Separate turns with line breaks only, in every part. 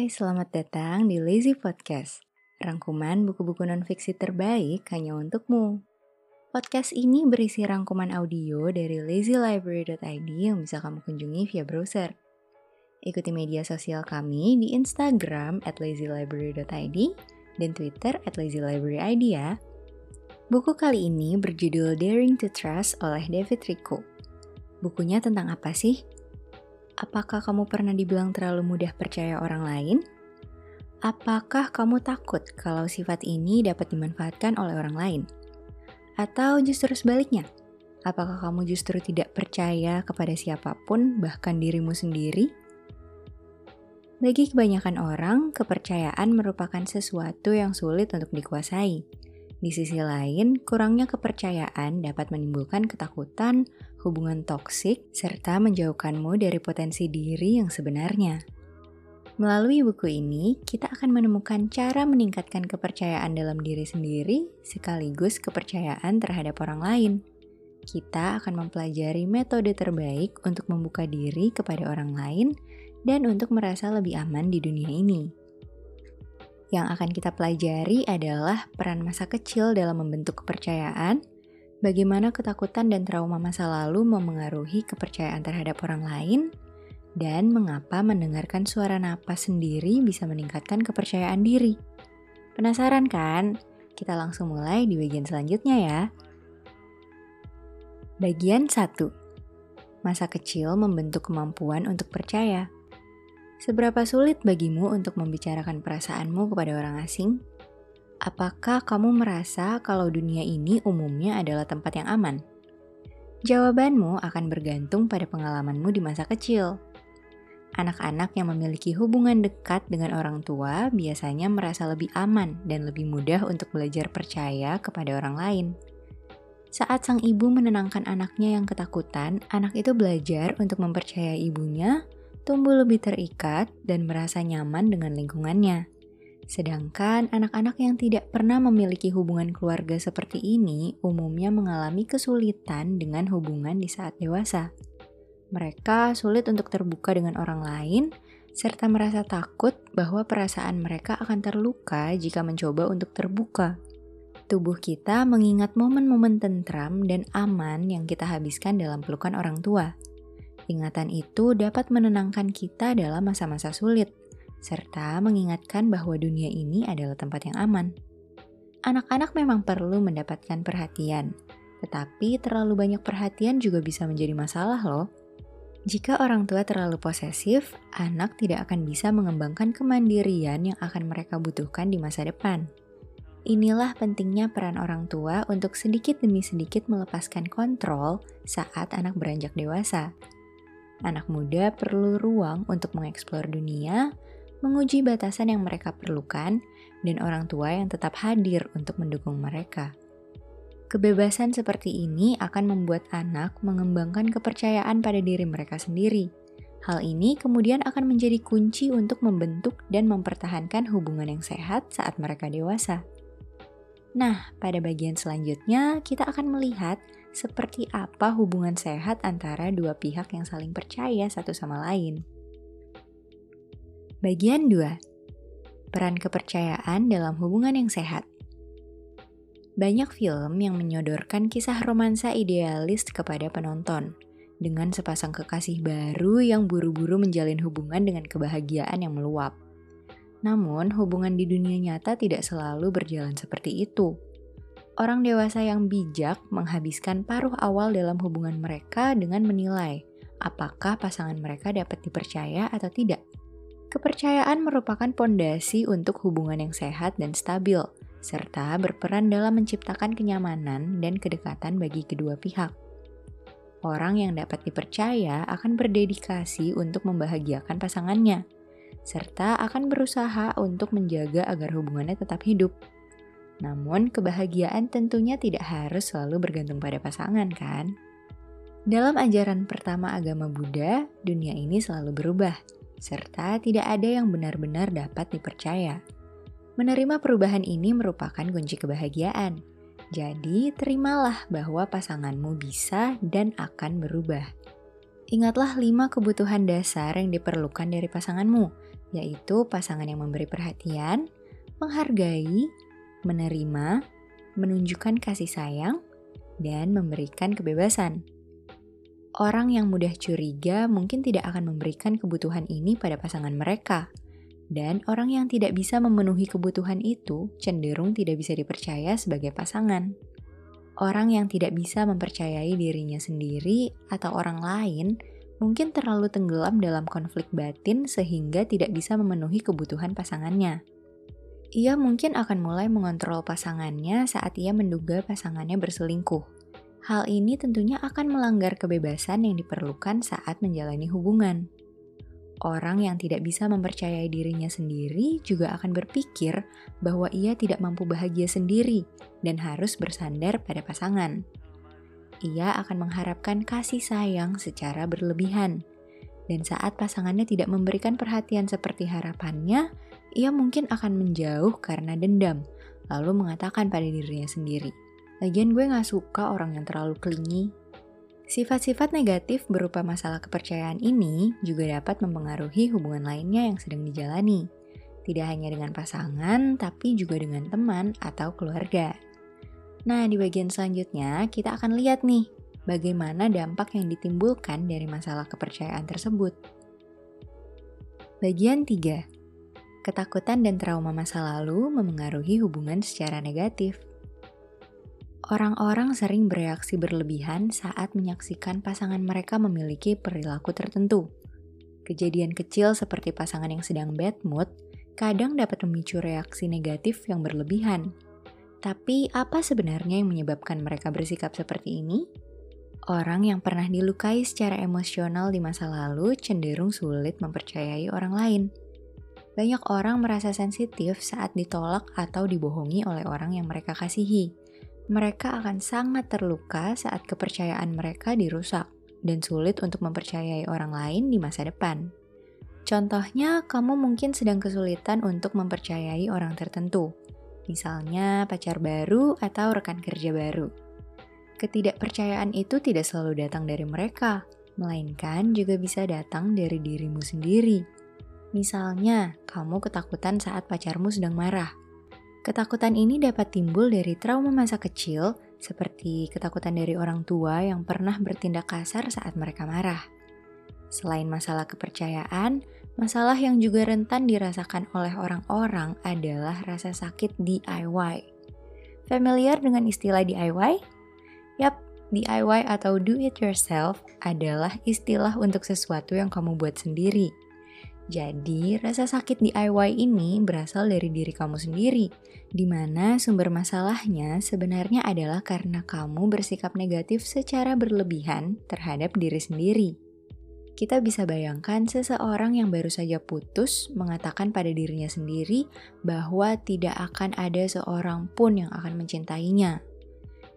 Hai, selamat datang di Lazy Podcast. Rangkuman buku-buku non-fiksi terbaik hanya untukmu. Podcast ini berisi rangkuman audio dari lazylibrary.id yang bisa kamu kunjungi via browser. Ikuti media sosial kami di Instagram at lazylibrary.id dan Twitter at lazylibraryid ya. Buku kali ini berjudul Daring to Trust oleh David Rico. Bukunya tentang apa sih? Apakah kamu pernah dibilang terlalu mudah percaya orang lain? Apakah kamu takut kalau sifat ini dapat dimanfaatkan oleh orang lain? Atau justru sebaliknya? Apakah kamu justru tidak percaya kepada siapa pun, bahkan dirimu sendiri? Bagi kebanyakan orang, kepercayaan merupakan sesuatu yang sulit untuk dikuasai. Di sisi lain, kurangnya kepercayaan dapat menimbulkan ketakutan, hubungan toksik, serta menjauhkanmu dari potensi diri yang sebenarnya. Melalui buku ini, kita akan menemukan cara meningkatkan kepercayaan dalam diri sendiri sekaligus kepercayaan terhadap orang lain. Kita akan mempelajari metode terbaik untuk membuka diri kepada orang lain dan untuk merasa lebih aman di dunia ini. Yang akan kita pelajari adalah peran masa kecil dalam membentuk kepercayaan, bagaimana ketakutan dan trauma masa lalu memengaruhi kepercayaan terhadap orang lain, dan mengapa mendengarkan suara napas sendiri bisa meningkatkan kepercayaan diri. Penasaran kan? Kita langsung mulai di bagian selanjutnya ya. Bagian 1. Masa kecil membentuk kemampuan untuk percaya. Seberapa sulit bagimu untuk membicarakan perasaanmu kepada orang asing? Apakah kamu merasa kalau dunia ini umumnya adalah tempat yang aman? Jawabanmu akan bergantung pada pengalamanmu di masa kecil. Anak-anak yang memiliki hubungan dekat dengan orang tua biasanya merasa lebih aman dan lebih mudah untuk belajar percaya kepada orang lain. Saat sang ibu menenangkan anaknya yang ketakutan, anak itu belajar untuk mempercayai ibunya, tumbuh lebih terikat, dan merasa nyaman dengan lingkungannya. Sedangkan anak-anak yang tidak pernah memiliki hubungan keluarga seperti ini umumnya mengalami kesulitan dengan hubungan di saat dewasa. Mereka sulit untuk terbuka dengan orang lain, serta merasa takut bahwa perasaan mereka akan terluka jika mencoba untuk terbuka. Tubuh kita mengingat momen-momen tentram dan aman yang kita habiskan dalam pelukan orang tua. Ingatan itu dapat menenangkan kita dalam masa-masa sulit serta mengingatkan bahwa dunia ini adalah tempat yang aman. Anak-anak memang perlu mendapatkan perhatian, tetapi terlalu banyak perhatian juga bisa menjadi masalah loh. Jika orang tua terlalu posesif, anak tidak akan bisa mengembangkan kemandirian yang akan mereka butuhkan di masa depan. Inilah pentingnya peran orang tua untuk sedikit demi sedikit melepaskan kontrol saat anak beranjak dewasa. Anak muda perlu ruang untuk mengeksplor dunia, menguji batasan yang mereka perlukan, dan orang tua yang tetap hadir untuk mendukung mereka. Kebebasan seperti ini akan membuat anak mengembangkan kepercayaan pada diri mereka sendiri. Hal ini kemudian akan menjadi kunci untuk membentuk dan mempertahankan hubungan yang sehat saat mereka dewasa. Nah, pada bagian selanjutnya kita akan melihat seperti apa hubungan sehat antara dua pihak yang saling percaya satu sama lain. Bagian 2. Peran kepercayaan dalam hubungan yang sehat. Banyak film yang menyodorkan kisah romansa idealis kepada penonton, dengan sepasang kekasih baru yang buru-buru menjalin hubungan dengan kebahagiaan yang meluap. Namun, hubungan di dunia nyata tidak selalu berjalan seperti itu. Orang dewasa yang bijak menghabiskan paruh awal dalam hubungan mereka dengan menilai apakah pasangan mereka dapat dipercaya atau tidak. Kepercayaan merupakan pondasi untuk hubungan yang sehat dan stabil, serta berperan dalam menciptakan kenyamanan dan kedekatan bagi kedua pihak. Orang yang dapat dipercaya akan berdedikasi untuk membahagiakan pasangannya, serta akan berusaha untuk menjaga agar hubungannya tetap hidup. Namun, kebahagiaan tentunya tidak harus selalu bergantung pada pasangan, kan? Dalam ajaran pertama agama Buddha, dunia ini selalu berubah serta tidak ada yang benar-benar dapat dipercaya. Menerima perubahan ini merupakan kunci kebahagiaan. Jadi, terimalah bahwa pasanganmu bisa dan akan berubah. Ingatlah lima kebutuhan dasar yang diperlukan dari pasanganmu, yaitu pasangan yang memberi perhatian, menghargai, menerima, menunjukkan kasih sayang, dan memberikan kebebasan. Orang yang mudah curiga mungkin tidak akan memberikan kebutuhan ini pada pasangan mereka, dan orang yang tidak bisa memenuhi kebutuhan itu cenderung tidak bisa dipercaya sebagai pasangan. Orang yang tidak bisa mempercayai dirinya sendiri atau orang lain mungkin terlalu tenggelam dalam konflik batin sehingga tidak bisa memenuhi kebutuhan pasangannya. Ia mungkin akan mulai mengontrol pasangannya saat ia menduga pasangannya berselingkuh. Hal ini tentunya akan melanggar kebebasan yang diperlukan saat menjalani hubungan orang yang tidak bisa mempercayai dirinya sendiri juga akan berpikir bahwa ia tidak mampu bahagia sendiri dan harus bersandar pada pasangan. Ia akan mengharapkan kasih sayang secara berlebihan, dan saat pasangannya tidak memberikan perhatian seperti harapannya, ia mungkin akan menjauh karena dendam, lalu mengatakan pada dirinya sendiri, "Lagian gue gak suka orang yang terlalu klingi, Sifat-sifat negatif berupa masalah kepercayaan ini juga dapat mempengaruhi hubungan lainnya yang sedang dijalani. Tidak hanya dengan pasangan, tapi juga dengan teman atau keluarga. Nah, di bagian selanjutnya kita akan lihat nih, bagaimana dampak yang ditimbulkan dari masalah kepercayaan tersebut. Bagian 3. Ketakutan dan trauma masa lalu memengaruhi hubungan secara negatif. Orang-orang sering bereaksi berlebihan saat menyaksikan pasangan mereka memiliki perilaku tertentu. Kejadian kecil seperti pasangan yang sedang bad mood kadang dapat memicu reaksi negatif yang berlebihan. Tapi apa sebenarnya yang menyebabkan mereka bersikap seperti ini? Orang yang pernah dilukai secara emosional di masa lalu cenderung sulit mempercayai orang lain. Banyak orang merasa sensitif saat ditolak atau dibohongi oleh orang yang mereka kasihi mereka akan sangat terluka saat kepercayaan mereka dirusak dan sulit untuk mempercayai orang lain di masa depan. Contohnya, kamu mungkin sedang kesulitan untuk mempercayai orang tertentu, misalnya pacar baru atau rekan kerja baru. Ketidakpercayaan itu tidak selalu datang dari mereka, melainkan juga bisa datang dari dirimu sendiri. Misalnya, kamu ketakutan saat pacarmu sedang marah Ketakutan ini dapat timbul dari trauma masa kecil, seperti ketakutan dari orang tua yang pernah bertindak kasar saat mereka marah. Selain masalah kepercayaan, masalah yang juga rentan dirasakan oleh orang-orang adalah rasa sakit DIY. Familiar dengan istilah DIY? Yap, DIY atau do it yourself adalah istilah untuk sesuatu yang kamu buat sendiri. Jadi, rasa sakit DIY ini berasal dari diri kamu sendiri, di mana sumber masalahnya sebenarnya adalah karena kamu bersikap negatif secara berlebihan terhadap diri sendiri. Kita bisa bayangkan seseorang yang baru saja putus mengatakan pada dirinya sendiri bahwa tidak akan ada seorang pun yang akan mencintainya.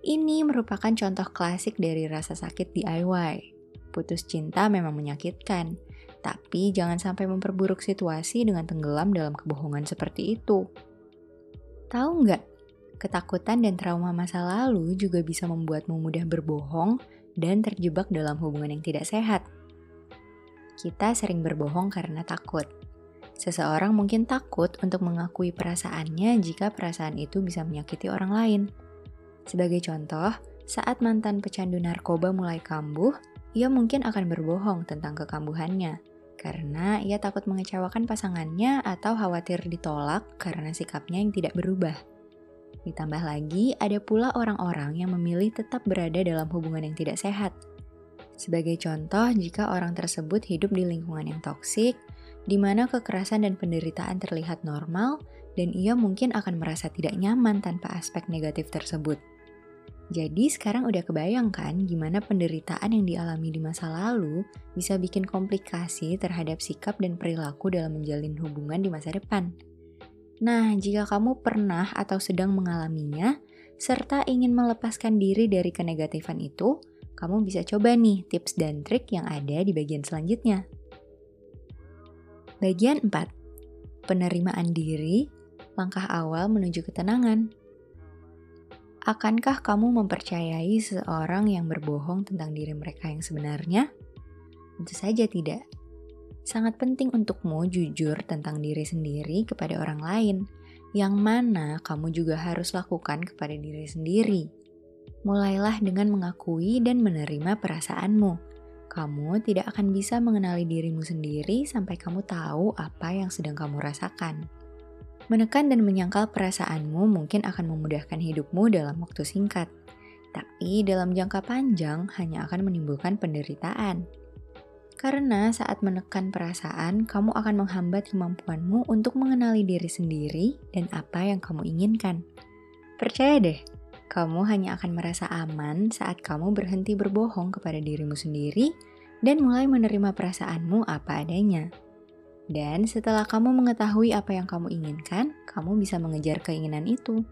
Ini merupakan contoh klasik dari rasa sakit DIY. Putus cinta memang menyakitkan, tapi jangan sampai memperburuk situasi dengan tenggelam dalam kebohongan seperti itu. Tahu nggak? Ketakutan dan trauma masa lalu juga bisa membuatmu mudah berbohong dan terjebak dalam hubungan yang tidak sehat. Kita sering berbohong karena takut. Seseorang mungkin takut untuk mengakui perasaannya jika perasaan itu bisa menyakiti orang lain. Sebagai contoh, saat mantan pecandu narkoba mulai kambuh, ia mungkin akan berbohong tentang kekambuhannya karena ia takut mengecewakan pasangannya atau khawatir ditolak karena sikapnya yang tidak berubah. Ditambah lagi, ada pula orang-orang yang memilih tetap berada dalam hubungan yang tidak sehat. Sebagai contoh, jika orang tersebut hidup di lingkungan yang toksik, di mana kekerasan dan penderitaan terlihat normal, dan ia mungkin akan merasa tidak nyaman tanpa aspek negatif tersebut. Jadi sekarang udah kebayangkan gimana penderitaan yang dialami di masa lalu bisa bikin komplikasi terhadap sikap dan perilaku dalam menjalin hubungan di masa depan. Nah, jika kamu pernah atau sedang mengalaminya, serta ingin melepaskan diri dari kenegatifan itu, kamu bisa coba nih tips dan trik yang ada di bagian selanjutnya. Bagian 4. Penerimaan diri, langkah awal menuju ketenangan. Akankah kamu mempercayai seseorang yang berbohong tentang diri mereka yang sebenarnya? Tentu saja tidak. sangat penting untukmu jujur tentang diri sendiri kepada orang lain, yang mana kamu juga harus lakukan kepada diri sendiri. Mulailah dengan mengakui dan menerima perasaanmu. Kamu tidak akan bisa mengenali dirimu sendiri sampai kamu tahu apa yang sedang kamu rasakan. Menekan dan menyangkal perasaanmu mungkin akan memudahkan hidupmu dalam waktu singkat, tapi dalam jangka panjang hanya akan menimbulkan penderitaan. Karena saat menekan perasaan, kamu akan menghambat kemampuanmu untuk mengenali diri sendiri dan apa yang kamu inginkan. Percaya deh, kamu hanya akan merasa aman saat kamu berhenti berbohong kepada dirimu sendiri dan mulai menerima perasaanmu apa adanya. Dan setelah kamu mengetahui apa yang kamu inginkan, kamu bisa mengejar keinginan itu.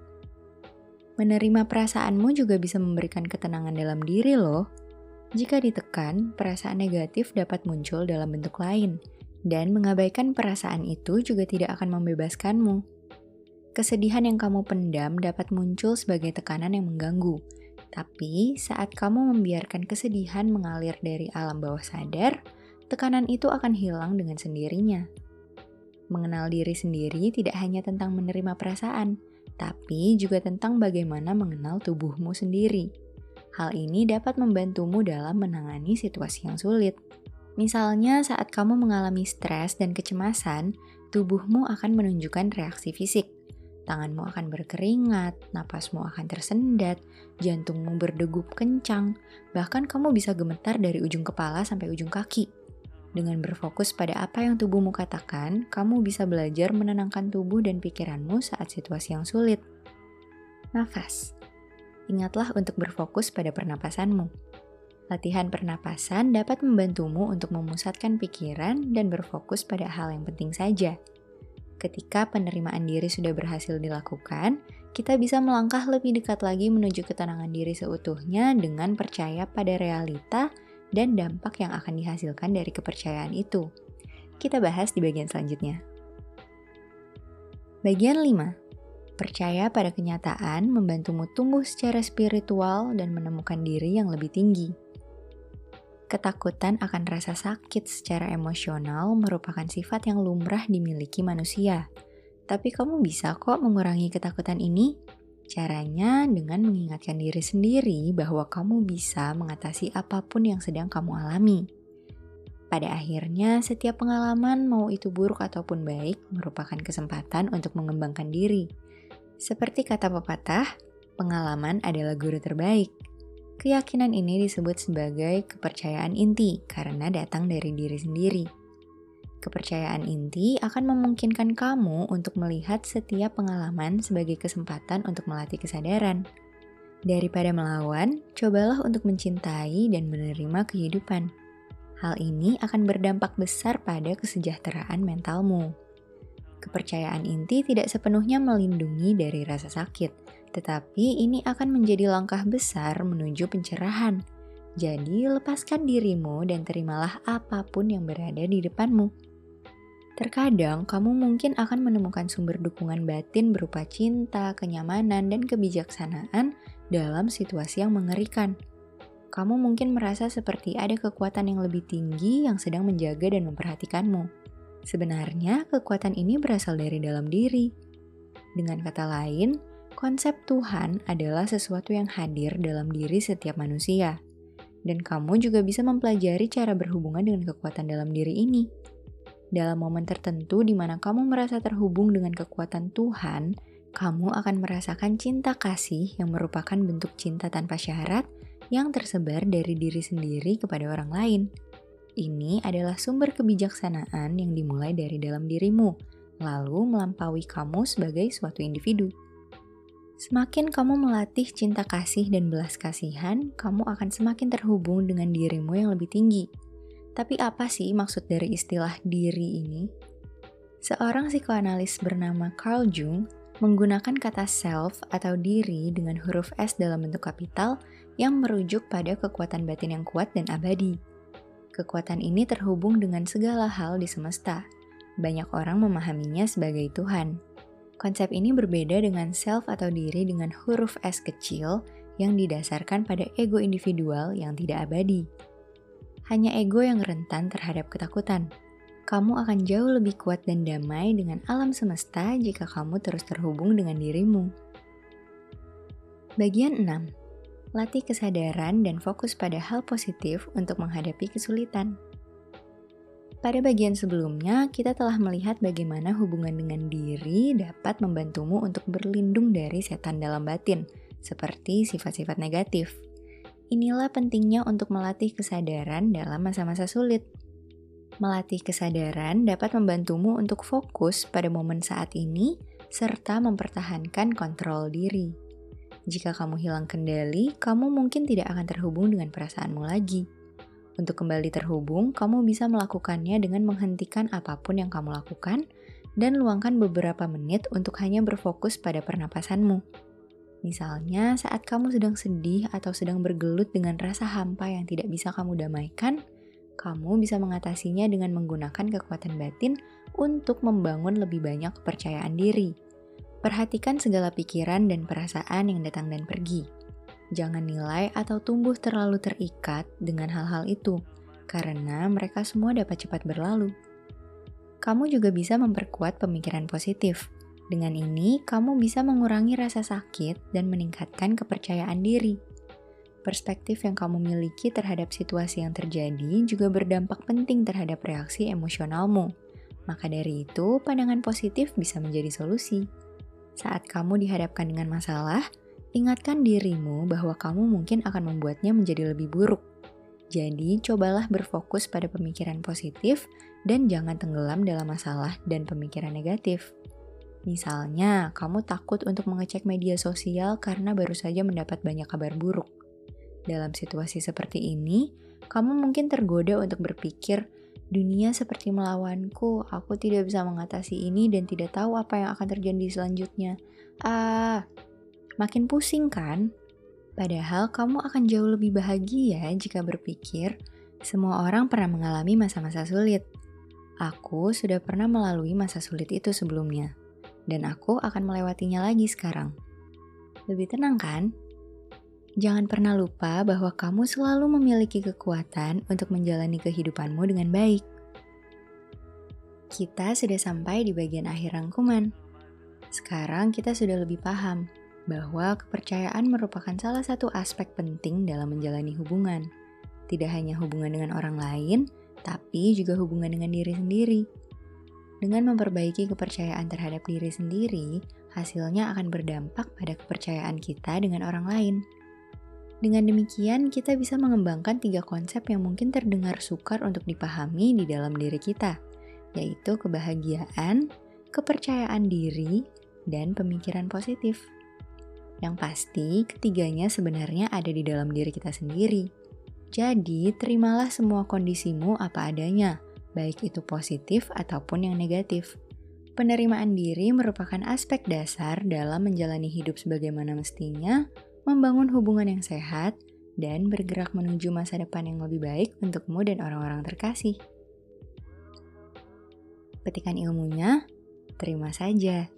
Menerima perasaanmu juga bisa memberikan ketenangan dalam diri loh. Jika ditekan, perasaan negatif dapat muncul dalam bentuk lain, dan mengabaikan perasaan itu juga tidak akan membebaskanmu. Kesedihan yang kamu pendam dapat muncul sebagai tekanan yang mengganggu, tapi saat kamu membiarkan kesedihan mengalir dari alam bawah sadar, tekanan itu akan hilang dengan sendirinya. Mengenal diri sendiri tidak hanya tentang menerima perasaan, tapi juga tentang bagaimana mengenal tubuhmu sendiri. Hal ini dapat membantumu dalam menangani situasi yang sulit. Misalnya, saat kamu mengalami stres dan kecemasan, tubuhmu akan menunjukkan reaksi fisik. Tanganmu akan berkeringat, napasmu akan tersendat, jantungmu berdegup kencang, bahkan kamu bisa gemetar dari ujung kepala sampai ujung kaki. Dengan berfokus pada apa yang tubuhmu katakan, kamu bisa belajar menenangkan tubuh dan pikiranmu saat situasi yang sulit. Nafas. Ingatlah untuk berfokus pada pernapasanmu. Latihan pernapasan dapat membantumu untuk memusatkan pikiran dan berfokus pada hal yang penting saja. Ketika penerimaan diri sudah berhasil dilakukan, kita bisa melangkah lebih dekat lagi menuju ketenangan diri seutuhnya dengan percaya pada realita dan dampak yang akan dihasilkan dari kepercayaan itu. Kita bahas di bagian selanjutnya. Bagian 5. Percaya pada kenyataan membantumu tumbuh secara spiritual dan menemukan diri yang lebih tinggi. Ketakutan akan rasa sakit secara emosional merupakan sifat yang lumrah dimiliki manusia. Tapi kamu bisa kok mengurangi ketakutan ini Caranya dengan mengingatkan diri sendiri bahwa kamu bisa mengatasi apa pun yang sedang kamu alami. Pada akhirnya, setiap pengalaman, mau itu buruk ataupun baik, merupakan kesempatan untuk mengembangkan diri. Seperti kata pepatah, pengalaman adalah guru terbaik. Keyakinan ini disebut sebagai kepercayaan inti karena datang dari diri sendiri. Kepercayaan inti akan memungkinkan kamu untuk melihat setiap pengalaman sebagai kesempatan untuk melatih kesadaran. Daripada melawan, cobalah untuk mencintai dan menerima kehidupan. Hal ini akan berdampak besar pada kesejahteraan mentalmu. Kepercayaan inti tidak sepenuhnya melindungi dari rasa sakit, tetapi ini akan menjadi langkah besar menuju pencerahan. Jadi, lepaskan dirimu dan terimalah apa pun yang berada di depanmu. Terkadang kamu mungkin akan menemukan sumber dukungan batin berupa cinta, kenyamanan, dan kebijaksanaan dalam situasi yang mengerikan. Kamu mungkin merasa seperti ada kekuatan yang lebih tinggi yang sedang menjaga dan memperhatikanmu. Sebenarnya, kekuatan ini berasal dari dalam diri. Dengan kata lain, konsep Tuhan adalah sesuatu yang hadir dalam diri setiap manusia, dan kamu juga bisa mempelajari cara berhubungan dengan kekuatan dalam diri ini dalam momen tertentu di mana kamu merasa terhubung dengan kekuatan Tuhan, kamu akan merasakan cinta kasih yang merupakan bentuk cinta tanpa syarat yang tersebar dari diri sendiri kepada orang lain. Ini adalah sumber kebijaksanaan yang dimulai dari dalam dirimu, lalu melampaui kamu sebagai suatu individu. Semakin kamu melatih cinta kasih dan belas kasihan, kamu akan semakin terhubung dengan dirimu yang lebih tinggi tapi apa sih maksud dari istilah diri ini? Seorang psikoanalis bernama Carl Jung menggunakan kata self atau diri dengan huruf S dalam bentuk kapital yang merujuk pada kekuatan batin yang kuat dan abadi. Kekuatan ini terhubung dengan segala hal di semesta. Banyak orang memahaminya sebagai Tuhan. Konsep ini berbeda dengan self atau diri dengan huruf S kecil yang didasarkan pada ego individual yang tidak abadi hanya ego yang rentan terhadap ketakutan. kamu akan jauh lebih kuat dan damai dengan alam semesta jika kamu terus terhubung dengan dirimu. Bagian 6. Latih kesadaran dan fokus pada hal positif untuk menghadapi kesulitan. Pada bagian sebelumnya, kita telah melihat bagaimana hubungan dengan diri dapat membantumu untuk berlindung dari setan dalam batin, seperti sifat-sifat negatif. Inilah pentingnya untuk melatih kesadaran dalam masa-masa sulit. Melatih kesadaran dapat membantumu untuk fokus pada momen saat ini serta mempertahankan kontrol diri. Jika kamu hilang kendali, kamu mungkin tidak akan terhubung dengan perasaanmu lagi. Untuk kembali terhubung, kamu bisa melakukannya dengan menghentikan apa pun yang kamu lakukan dan luangkan beberapa menit untuk hanya berfokus pada pernapasanmu. Misalnya, saat kamu sedang sedih atau sedang bergelut dengan rasa hampa yang tidak bisa kamu damaikan, kamu bisa mengatasinya dengan menggunakan kekuatan batin untuk membangun lebih banyak kepercayaan diri. Perhatikan segala pikiran dan perasaan yang datang dan pergi. Jangan nilai atau tumbuh terlalu terikat dengan hal-hal itu, karena mereka semua dapat cepat berlalu. Kamu juga bisa memperkuat pemikiran positif. Dengan ini, kamu bisa mengurangi rasa sakit dan meningkatkan kepercayaan diri. Perspektif yang kamu miliki terhadap situasi yang terjadi juga berdampak penting terhadap reaksi emosionalmu. Maka dari itu, pandangan positif bisa menjadi solusi. Saat kamu dihadapkan dengan masalah, ingatkan dirimu bahwa kamu mungkin akan membuatnya menjadi lebih buruk. Jadi, cobalah berfokus pada pemikiran positif dan jangan tenggelam dalam masalah dan pemikiran negatif. Misalnya, kamu takut untuk mengecek media sosial karena baru saja mendapat banyak kabar buruk. Dalam situasi seperti ini, kamu mungkin tergoda untuk berpikir, dunia seperti melawanku, aku tidak bisa mengatasi ini dan tidak tahu apa yang akan terjadi selanjutnya. Ah, makin pusing kan? Padahal kamu akan jauh lebih bahagia jika berpikir, semua orang pernah mengalami masa-masa sulit. Aku sudah pernah melalui masa sulit itu sebelumnya, dan aku akan melewatinya lagi sekarang. Lebih tenang kan? Jangan pernah lupa bahwa kamu selalu memiliki kekuatan untuk menjalani kehidupanmu dengan baik. Kita sudah sampai di bagian akhir rangkuman. Sekarang kita sudah lebih paham bahwa kepercayaan merupakan salah satu aspek penting dalam menjalani hubungan. Tidak hanya hubungan dengan orang lain, tapi juga hubungan dengan diri sendiri. Dengan memperbaiki kepercayaan terhadap diri sendiri, hasilnya akan berdampak pada kepercayaan kita dengan orang lain. Dengan demikian, kita bisa mengembangkan tiga konsep yang mungkin terdengar sukar untuk dipahami di dalam diri kita, yaitu kebahagiaan, kepercayaan diri, dan pemikiran positif. Yang pasti, ketiganya sebenarnya ada di dalam diri kita sendiri. Jadi, terimalah semua kondisimu apa adanya, baik itu positif ataupun yang negatif. Penerimaan diri merupakan aspek dasar dalam menjalani hidup sebagaimana mestinya membangun hubungan yang sehat, dan bergerak menuju masa depan yang lebih baik untukmu dan orang-orang terkasih. Petikan ilmunya, terima saja.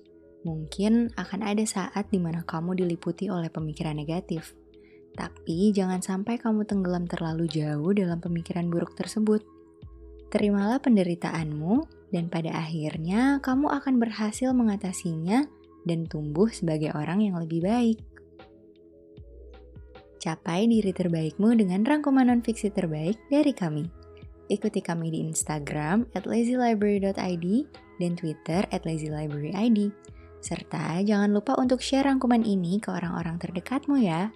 Mungkin akan ada saat di mana kamu diliputi oleh pemikiran negatif, tapi jangan sampai kamu tenggelam terlalu jauh dalam pemikiran buruk tersebut. Terimalah penderitaanmu, dan pada akhirnya kamu akan berhasil mengatasinya dan tumbuh sebagai orang yang lebih baik. Capai diri terbaikmu dengan rangkuman non-fiksi terbaik dari kami. Ikuti kami di Instagram at lazylibrary.id dan Twitter at lazylibraryid. Serta jangan lupa untuk share rangkuman ini ke orang-orang terdekatmu ya.